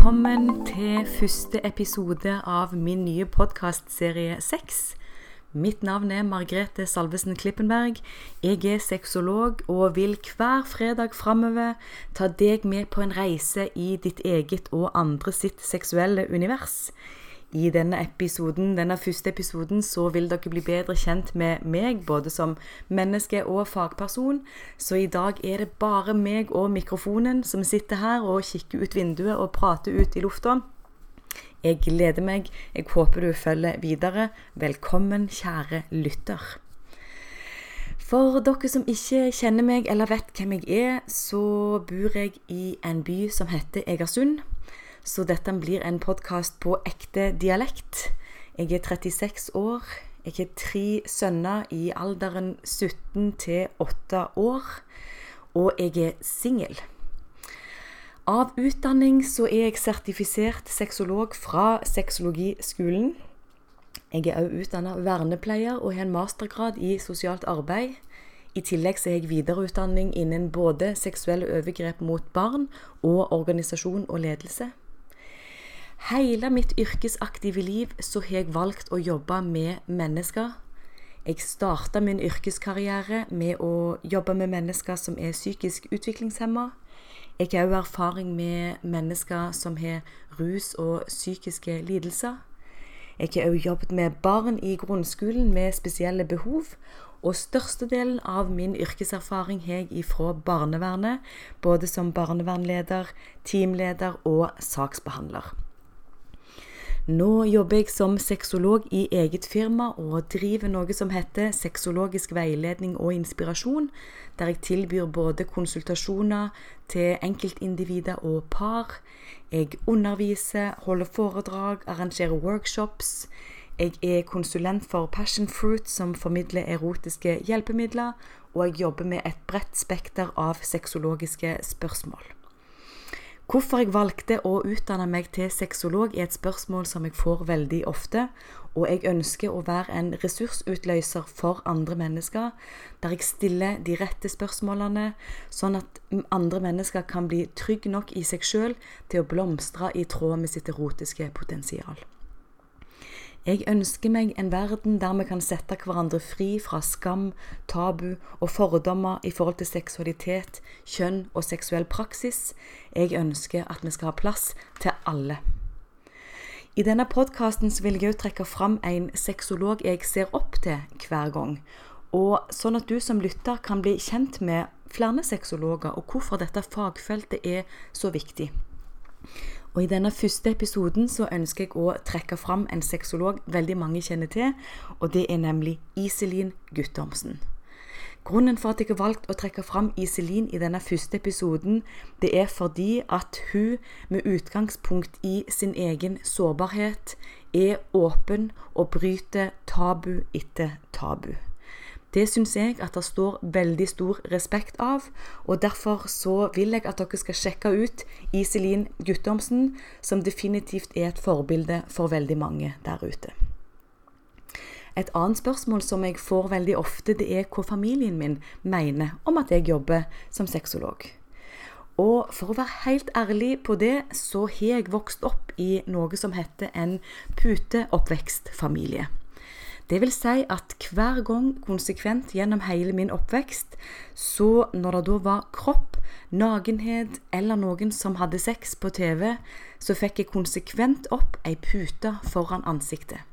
Velkommen til første episode av min nye podkastserie Sex. Mitt navn er Margrethe Salvesen Klippenberg. Jeg er sexolog og vil hver fredag framover ta deg med på en reise i ditt eget og andre sitt seksuelle univers. I denne episoden, denne første episoden så vil dere bli bedre kjent med meg, både som menneske og fagperson. Så i dag er det bare meg og mikrofonen som sitter her og kikker ut vinduet og prater ut i lufta. Jeg gleder meg. Jeg håper du følger videre. Velkommen, kjære lytter. For dere som ikke kjenner meg eller vet hvem jeg er, så bor jeg i en by som heter Egersund. Så dette blir en podkast på ekte dialekt. Jeg er 36 år. Jeg har tre sønner i alderen 17 til 8 år. Og jeg er singel. Av utdanning så er jeg sertifisert sexolog fra Sexologiskolen. Jeg er også utdanna vernepleier og har en mastergrad i sosialt arbeid. I tillegg så har jeg videreutdanning innen både seksuelle overgrep mot barn og organisasjon og ledelse. Hele mitt yrkesaktive liv så har jeg valgt å jobbe med mennesker. Jeg starta min yrkeskarriere med å jobbe med mennesker som er psykisk utviklingshemma. Jeg har òg erfaring med mennesker som har rus og psykiske lidelser. Jeg har òg jobbet med barn i grunnskolen med spesielle behov. Og størstedelen av min yrkeserfaring har jeg ifra barnevernet, både som barnevernleder, teamleder og saksbehandler. Nå jobber jeg som sexolog i eget firma og driver noe som heter Sexologisk veiledning og inspirasjon, der jeg tilbyr både konsultasjoner til enkeltindivider og par. Jeg underviser, holder foredrag, arrangerer workshops. Jeg er konsulent for Passion Fruit, som formidler erotiske hjelpemidler, og jeg jobber med et bredt spekter av sexologiske spørsmål. Hvorfor jeg valgte å utdanne meg til sexolog er et spørsmål som jeg får veldig ofte, og jeg ønsker å være en ressursutløser for andre mennesker, der jeg stiller de rette spørsmålene, sånn at andre mennesker kan bli trygge nok i seg sjøl til å blomstre i tråd med sitt erotiske potensial. Jeg ønsker meg en verden der vi kan sette hverandre fri fra skam, tabu og fordommer i forhold til seksualitet, kjønn og seksuell praksis. Jeg ønsker at vi skal ha plass til alle. I denne podkasten vil jeg òg trekke fram en sexolog jeg ser opp til hver gang. Og sånn at du som lytter kan bli kjent med flere sexologer, og hvorfor dette fagfeltet er så viktig. Og I denne første episoden så ønsker jeg å trekke fram en sexolog veldig mange kjenner til, og det er nemlig Iselin Guttormsen. Grunnen for at jeg har valgt å trekke fram Iselin i denne første episoden, det er fordi at hun med utgangspunkt i sin egen sårbarhet er åpen og bryter tabu etter tabu. Det syns jeg at det står veldig stor respekt av, og derfor så vil jeg at dere skal sjekke ut Iselin Guttormsen, som definitivt er et forbilde for veldig mange der ute. Et annet spørsmål som jeg får veldig ofte, det er hva familien min mener om at jeg jobber som sexolog. Og for å være helt ærlig på det, så har jeg vokst opp i noe som heter en puteoppvekstfamilie. Det vil si at hver gang konsekvent gjennom hele min oppvekst, så når det da var kropp, nakenhet eller noen som hadde sex på TV, så fikk jeg konsekvent opp ei pute foran ansiktet.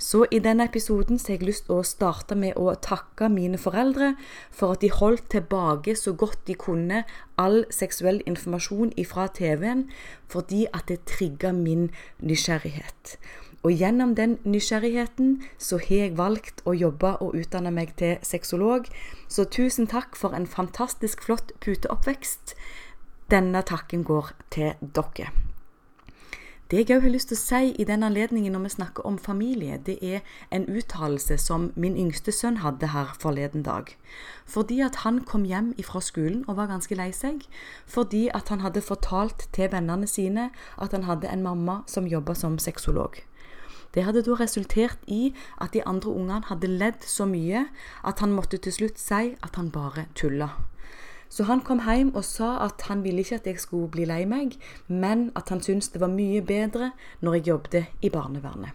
Så i denne episoden så har jeg lyst til å starte med å takke mine foreldre for at de holdt tilbake så godt de kunne all seksuell informasjon ifra TV-en, fordi at det trigga min nysgjerrighet. Og gjennom den nysgjerrigheten så har jeg valgt å jobbe og utdanne meg til sexolog. Så tusen takk for en fantastisk flott puteoppvekst. Denne takken går til dere. Det jeg òg har lyst til å si i den anledningen når vi snakker om familie, det er en uttalelse som min yngste sønn hadde her forleden dag. Fordi at han kom hjem fra skolen og var ganske lei seg. Fordi at han hadde fortalt til vennene sine at han hadde en mamma som jobba som sexolog. Det hadde da resultert i at de andre ungene hadde ledd så mye at han måtte til slutt si at han bare tulla. Så han kom hjem og sa at han ville ikke at jeg skulle bli lei meg, men at han syntes det var mye bedre når jeg jobbet i barnevernet.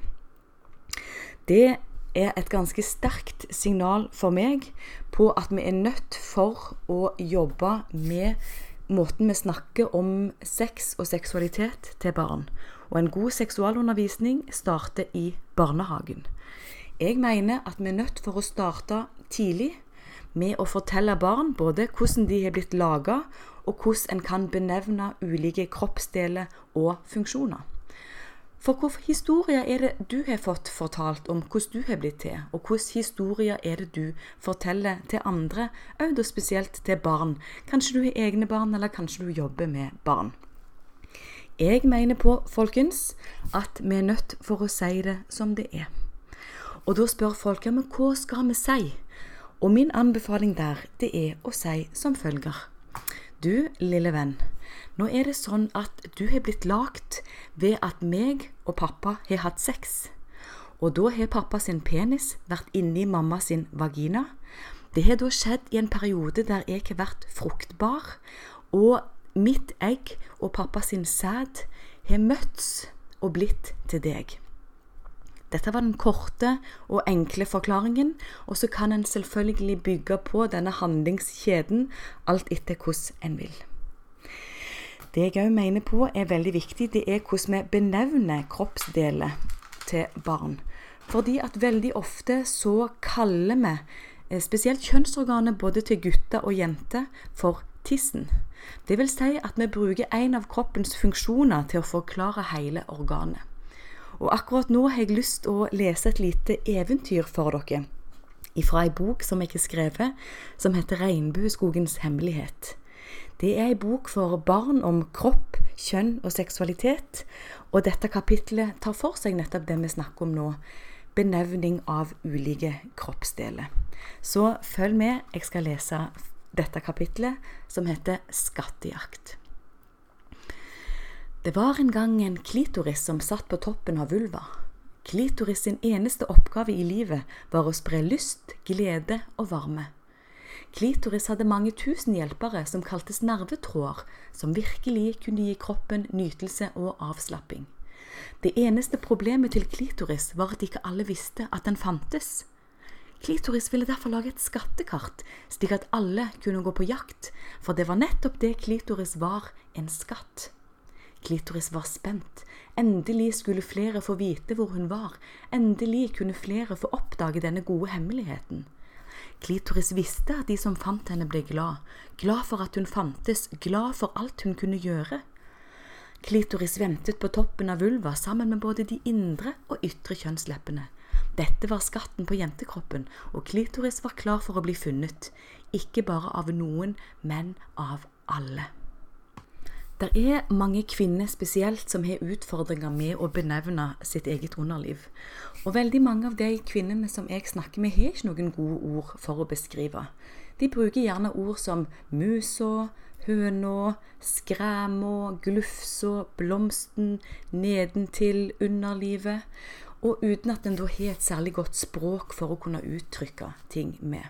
Det er et ganske sterkt signal for meg på at vi er nødt for å jobbe med måten vi snakker om sex og seksualitet til barn. Og en god seksualundervisning starter i barnehagen. Jeg mener at vi er nødt for å starte tidlig med å fortelle barn både hvordan de har blitt laga, og hvordan en kan benevne ulike kroppsdeler og funksjoner. For hvilke historier er det du har fått fortalt om hvordan du har blitt til, og hvilke historier er det du forteller til andre, og spesielt til barn? Kanskje du har egne barn, eller kanskje du jobber med barn? Jeg mener på, folkens, at vi er nødt for å si det som det er. Og da spør folk ja, men hva skal vi si? Og min anbefaling der, det er å si som følger. Du, lille venn, nå er det sånn at du har blitt lagt ved at meg og pappa har hatt sex. Og da har pappa sin penis vært inni mamma sin vagina. Det har da skjedd i en periode der jeg har vært fruktbar, og mitt egg og pappa sin sæd har møtts og blitt til deg. Dette var den korte og enkle forklaringen, og så kan en selvfølgelig bygge på denne handlingskjeden alt etter hvordan en vil. Det jeg òg mener på er veldig viktig, det er hvordan vi benevner kroppsdeler til barn. Fordi at veldig ofte så kaller vi eh, spesielt kjønnsorganet både til gutter og jenter for tissen. Det vil si at vi bruker en av kroppens funksjoner til å forklare hele organet. Og akkurat nå har jeg lyst til å lese et lite eventyr for dere. Fra ei bok som jeg har skrevet, som heter 'Regnbueskogens hemmelighet'. Det er ei bok for barn om kropp, kjønn og seksualitet. Og dette kapitlet tar for seg nettopp det vi snakker om nå. Benevning av ulike kroppsdeler. Så følg med, jeg skal lese dette kapitlet, som heter 'Skattejakt'. Det var en gang en klitoris som satt på toppen av vulva. Klitoris sin eneste oppgave i livet var å spre lyst, glede og varme. Klitoris hadde mange tusen hjelpere som kaltes nervetråder, som virkelig kunne gi kroppen nytelse og avslapping. Det eneste problemet til klitoris var at ikke alle visste at den fantes. Klitoris ville derfor lage et skattekart, slik at alle kunne gå på jakt, for det var nettopp det klitoris var, en skatt. Klitoris var spent. Endelig skulle flere få vite hvor hun var. Endelig kunne flere få oppdage denne gode hemmeligheten. Klitoris visste at de som fant henne, ble glad. Glad for at hun fantes, glad for alt hun kunne gjøre. Klitoris ventet på toppen av vulva sammen med både de indre og ytre kjønnsleppene. Dette var skatten på jentekroppen, og klitoris var klar for å bli funnet. Ikke bare av noen, men av alle. Det er mange kvinner spesielt som har utfordringer med å benevne sitt eget underliv. Og veldig mange av de kvinnene som jeg snakker med, har ikke noen gode ord for å beskrive. De bruker gjerne ord som musa, høna, skræma, glufsa, blomsten, nedentil, underlivet. Og uten at en da har et særlig godt språk for å kunne uttrykke ting med.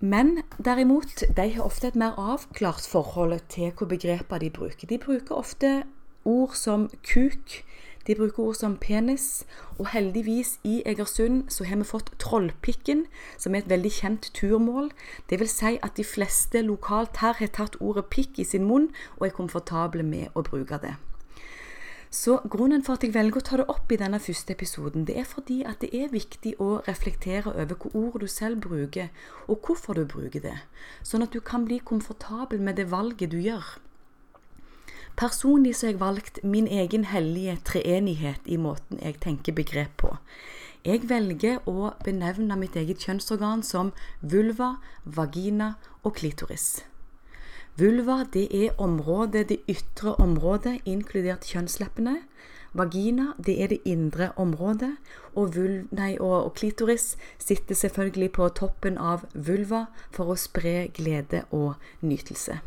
Men derimot, de har ofte et mer avklart forhold til hva begreper de bruker. De bruker ofte ord som kuk, de bruker ord som penis, og heldigvis i Egersund så har vi fått Trollpikken, som er et veldig kjent turmål. Det vil si at de fleste lokalt her har tatt ordet pikk i sin munn og er komfortable med å bruke det. Så grunnen for at jeg velger å ta det opp i denne første episoden, det er fordi at det er viktig å reflektere over hvilke ord du selv bruker, og hvorfor du bruker det, sånn at du kan bli komfortabel med det valget du gjør. Personlig så har jeg valgt min egen hellige treenighet i måten jeg tenker begrep på. Jeg velger å benevne mitt eget kjønnsorgan som vulva, vagina og klitoris. Vulva det er området, det ytre området, inkludert kjønnsleppene. Vagina det er det indre området, og, vul, nei, og, og, klitoris sitter selvfølgelig på toppen av vulva for å spre glede og nytelse.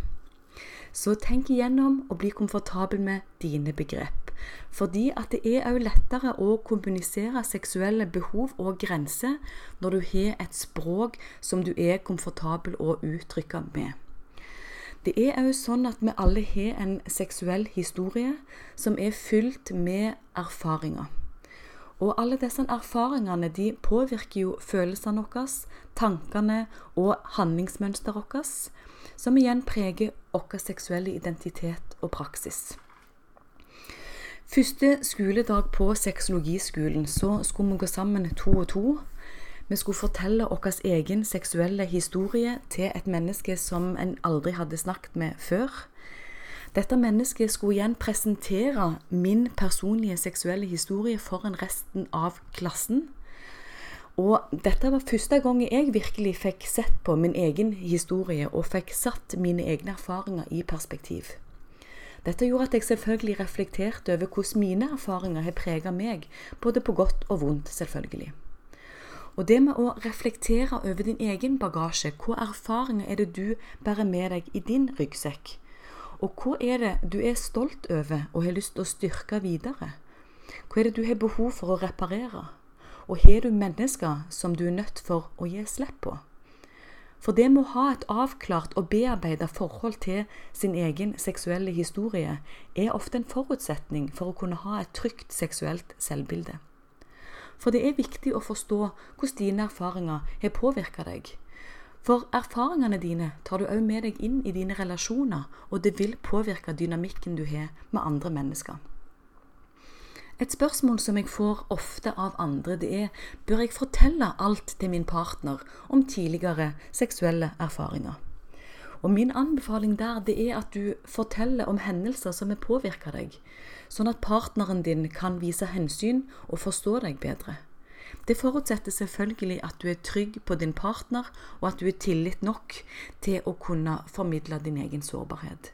Så tenk igjennom og bli komfortabel med dine begrep. Fordi at det er òg lettere å kommunisere seksuelle behov og grenser når du har et språk som du er komfortabel å uttrykke med. Det er òg sånn at vi alle har en seksuell historie som er fylt med erfaringer. Og alle disse erfaringene de påvirker jo følelsene våre, tankene og handlingsmønsteret vårt, som igjen preger vår seksuelle identitet og praksis. Første skoledag på sexologiskolen så skulle vi gå sammen to og to. Vi skulle fortelle vår egen seksuelle historie til et menneske som en aldri hadde snakket med før. Dette mennesket skulle igjen presentere min personlige seksuelle historie foran resten av klassen. Og dette var første gang jeg virkelig fikk sett på min egen historie og fikk satt mine egne erfaringer i perspektiv. Dette gjorde at jeg selvfølgelig reflekterte over hvordan mine erfaringer har preget meg, både på godt og vondt, selvfølgelig. Og det med å reflektere over din egen bagasje, hva erfaringer er det du bærer med deg i din ryggsekk? Og hva er det du er stolt over og har lyst til å styrke videre? Hva er det du har behov for å reparere? Og har du mennesker som du er nødt for å gi slipp på? For det med å ha et avklart og bearbeida forhold til sin egen seksuelle historie er ofte en forutsetning for å kunne ha et trygt seksuelt selvbilde. For det er viktig å forstå hvordan dine erfaringer har påvirka deg, for erfaringene dine tar du òg med deg inn i dine relasjoner, og det vil påvirke dynamikken du har med andre mennesker. Et spørsmål som jeg får ofte av andre, det er bør jeg fortelle alt til min partner om tidligere seksuelle erfaringer? Og min anbefaling der det er at du forteller om hendelser som har påvirka deg, sånn at partneren din kan vise hensyn og forstå deg bedre. Det forutsetter selvfølgelig at du er trygg på din partner, og at du er tillit nok til å kunne formidle din egen sårbarhet.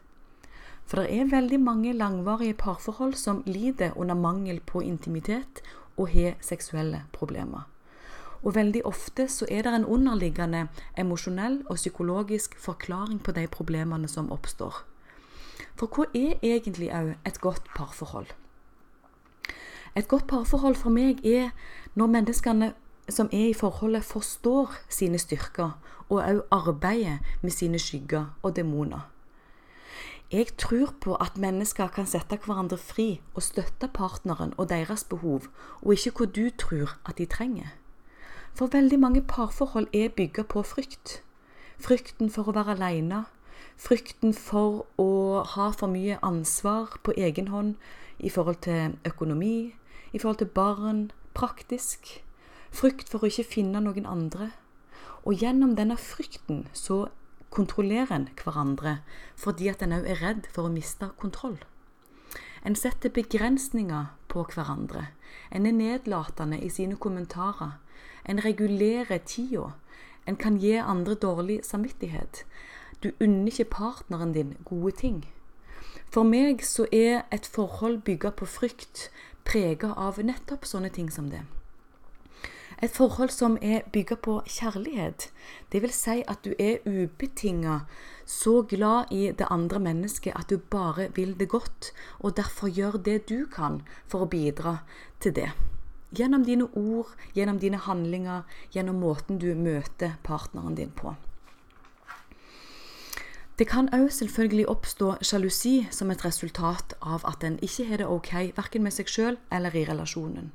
For det er veldig mange langvarige parforhold som lider under mangel på intimitet og har seksuelle problemer. Og veldig ofte så er det en underliggende emosjonell og psykologisk forklaring på de problemene som oppstår. For hva er egentlig òg et godt parforhold? Et godt parforhold for meg er når menneskene som er i forholdet, forstår sine styrker og òg arbeider med sine skygger og demoner. Jeg tror på at mennesker kan sette hverandre fri og støtte partneren og deres behov, og ikke hva du tror at de trenger. For veldig mange parforhold er bygget på frykt. Frykten for å være alene, frykten for å ha for mye ansvar på egen hånd i forhold til økonomi, i forhold til barn, praktisk. Frykt for å ikke finne noen andre. Og gjennom denne frykten så kontrollerer en hverandre fordi at en òg er redd for å miste kontroll. En setter begrensninger på hverandre. En er nedlatende i sine kommentarer. En regulerer tida. En kan gi andre dårlig samvittighet. Du unner ikke partneren din gode ting. For meg så er et forhold bygga på frykt prega av nettopp sånne ting som det. Et forhold som er bygga på kjærlighet. Det vil si at du er ubetinga så glad i det andre mennesket at du bare vil det godt, og derfor gjør det du kan for å bidra til det. Gjennom dine ord, gjennom dine handlinger, gjennom måten du møter partneren din på. Det kan òg selvfølgelig oppstå sjalusi som et resultat av at en ikke har det ok verken med seg sjøl eller i relasjonen.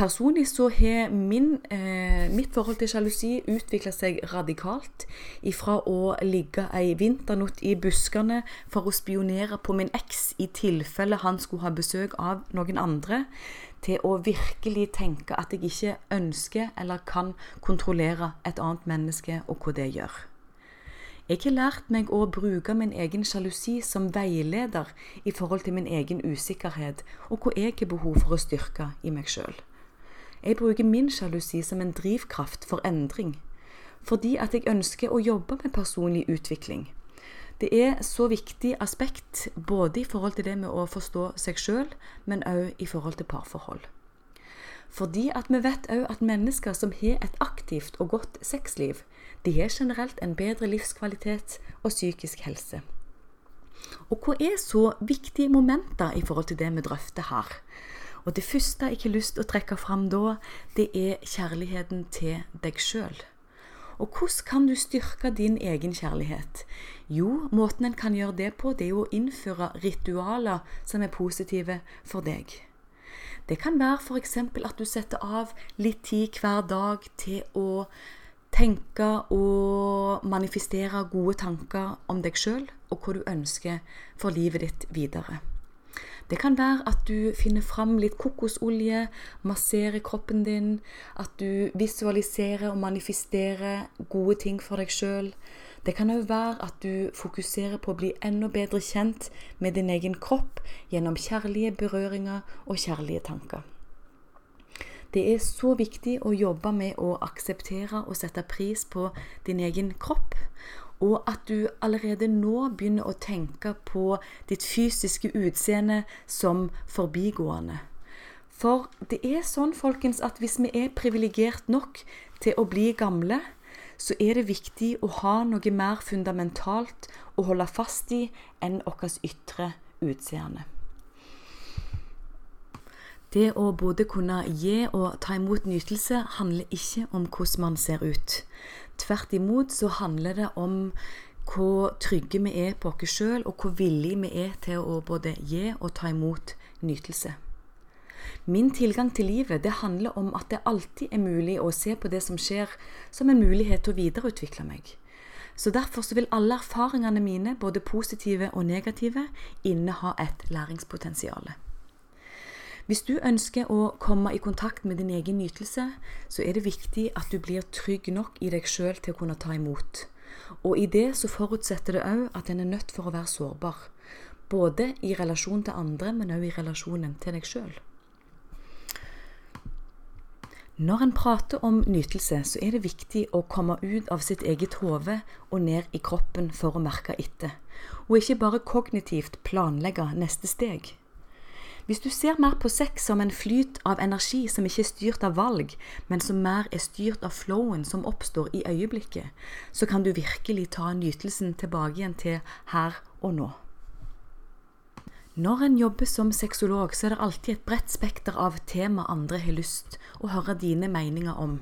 Personlig så har min, eh, mitt forhold til sjalusi utvikla seg radikalt. Ifra å ligge ei vinternatt i buskene for å spionere på min eks i tilfelle han skulle ha besøk av noen andre, til å virkelig tenke at jeg ikke ønsker eller kan kontrollere et annet menneske og hva det gjør. Jeg har lært meg å bruke min egen sjalusi som veileder i forhold til min egen usikkerhet og hva jeg har behov for å styrke i meg sjøl. Jeg bruker min sjalusi som en drivkraft for endring, fordi at jeg ønsker å jobbe med personlig utvikling. Det er så viktig aspekt både i forhold til det med å forstå seg sjøl, men òg i forhold til parforhold. Fordi at vi vet òg at mennesker som har et aktivt og godt sexliv, de har generelt en bedre livskvalitet og psykisk helse. Og hva er så viktige momenter i forhold til det vi drøfter her? Og det første jeg har lyst til å trekke fram da, det er kjærligheten til deg sjøl. Og hvordan kan du styrke din egen kjærlighet? Jo, måten en kan gjøre det på, det er å innføre ritualer som er positive for deg. Det kan være f.eks. at du setter av litt tid hver dag til å tenke og manifestere gode tanker om deg sjøl og hva du ønsker for livet ditt videre. Det kan være at du finner fram litt kokosolje, masserer kroppen din, at du visualiserer og manifesterer gode ting for deg sjøl. Det kan òg være at du fokuserer på å bli enda bedre kjent med din egen kropp gjennom kjærlige berøringer og kjærlige tanker. Det er så viktig å jobbe med å akseptere og sette pris på din egen kropp, og at du allerede nå begynner å tenke på ditt fysiske utseende som forbigående. For det er sånn, folkens, at hvis vi er privilegert nok til å bli gamle, så er det viktig å ha noe mer fundamentalt å holde fast i enn vårt ytre utseende. Det å både kunne gi og ta imot nytelse handler ikke om hvordan man ser ut. Tvert imot så handler det om hvor trygge vi er på oss sjøl, og hvor villige vi er til å både gi og ta imot nytelse. Min tilgang til livet det handler om at det alltid er mulig å se på det som skjer, som en mulighet til å videreutvikle meg. Så Derfor så vil alle erfaringene mine, både positive og negative, inneha et læringspotensial. Hvis du ønsker å komme i kontakt med din egen nytelse, så er det viktig at du blir trygg nok i deg sjøl til å kunne ta imot. Og i det så forutsetter det òg at en er nødt for å være sårbar. Både i relasjon til andre, men òg i relasjonen til deg sjøl. Når en prater om nytelse, så er det viktig å komme ut av sitt eget hode og ned i kroppen for å merke etter, og ikke bare kognitivt planlegge neste steg. Hvis du ser mer på sex som en flyt av energi som ikke er styrt av valg, men som mer er styrt av flowen som oppstår i øyeblikket, så kan du virkelig ta nytelsen tilbake igjen til her og nå. Når en jobber som sexolog, så er det alltid et bredt spekter av tema andre har lyst å høre dine meninger om.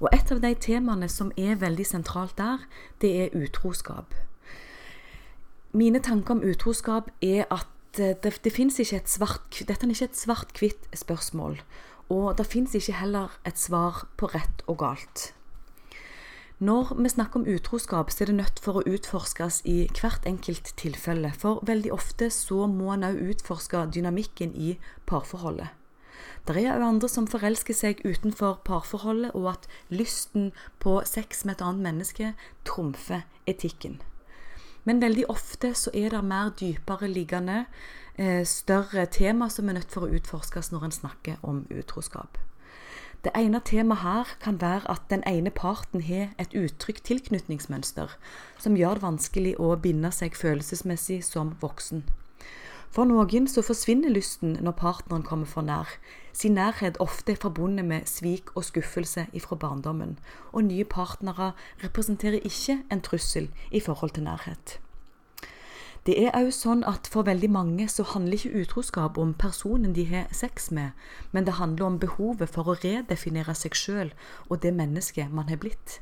Og et av de temaene som er veldig sentralt der, det er utroskap. Mine tanker om utroskap er at det, det, det fins ikke et svart Dette er ikke et svart-hvitt spørsmål. Og det fins ikke heller et svar på rett og galt. Når vi snakker om utroskap, så er det nødt for å utforskes i hvert enkelt tilfelle. For veldig ofte så må en òg utforske dynamikken i parforholdet. Det er òg andre som forelsker seg utenfor parforholdet, og at lysten på sex med et annet menneske trumfer etikken. Men veldig ofte så er det mer dypere liggende, eh, større tema som er nødt for å utforskes når en snakker om utroskap. Det ene temaet her kan være at den ene parten har et utrygt tilknytningsmønster som gjør det vanskelig å binde seg følelsesmessig som voksen. For noen så forsvinner lysten når partneren kommer for nær. Sin nærhet ofte er forbundet med svik og skuffelse ifra barndommen, og nye partnere representerer ikke en trussel i forhold til nærhet. Det er òg sånn at for veldig mange så handler ikke utroskap om personen de har sex med, men det handler om behovet for å redefinere seg sjøl og det mennesket man har blitt.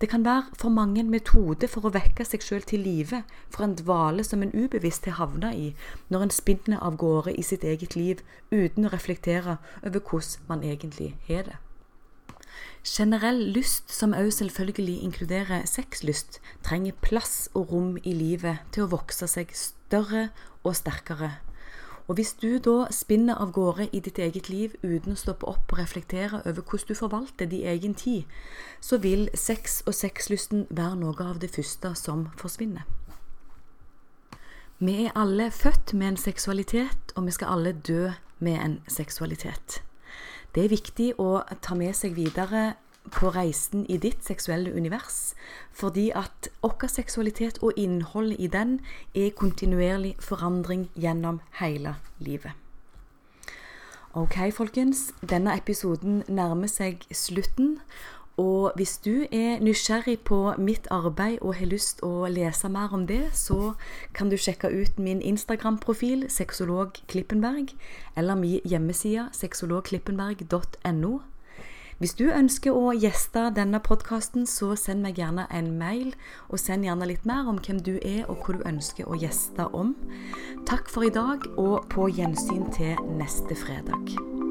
Det kan være for mange en metode for å vekke seg sjøl til live fra en dvale som en ubevisst har havna i, når en spinner av gårde i sitt eget liv uten å reflektere over hvordan man egentlig har det. Generell lyst, som også selvfølgelig inkluderer sexlyst, trenger plass og rom i livet til å vokse seg større og sterkere og hvis du da spinner av gårde i ditt eget liv uten å stoppe opp og reflektere over hvordan du forvalter din egen tid, så vil sex og sexlysten være noe av det første som forsvinner. Vi er alle født med en seksualitet, og vi skal alle dø med en seksualitet. Det er viktig å ta med seg videre på reisen i ditt seksuelle univers, fordi at vår seksualitet og innholdet i den er kontinuerlig forandring gjennom hele livet. Ok, folkens. Denne episoden nærmer seg slutten. Og hvis du er nysgjerrig på mitt arbeid og har lyst å lese mer om det, så kan du sjekke ut min Instagram-profil, sexologklippenberg, eller min hjemmeside sexologklippenberg.no. Hvis du ønsker å gjeste denne podkasten, så send meg gjerne en mail, og send gjerne litt mer om hvem du er og hva du ønsker å gjeste om. Takk for i dag, og på gjensyn til neste fredag.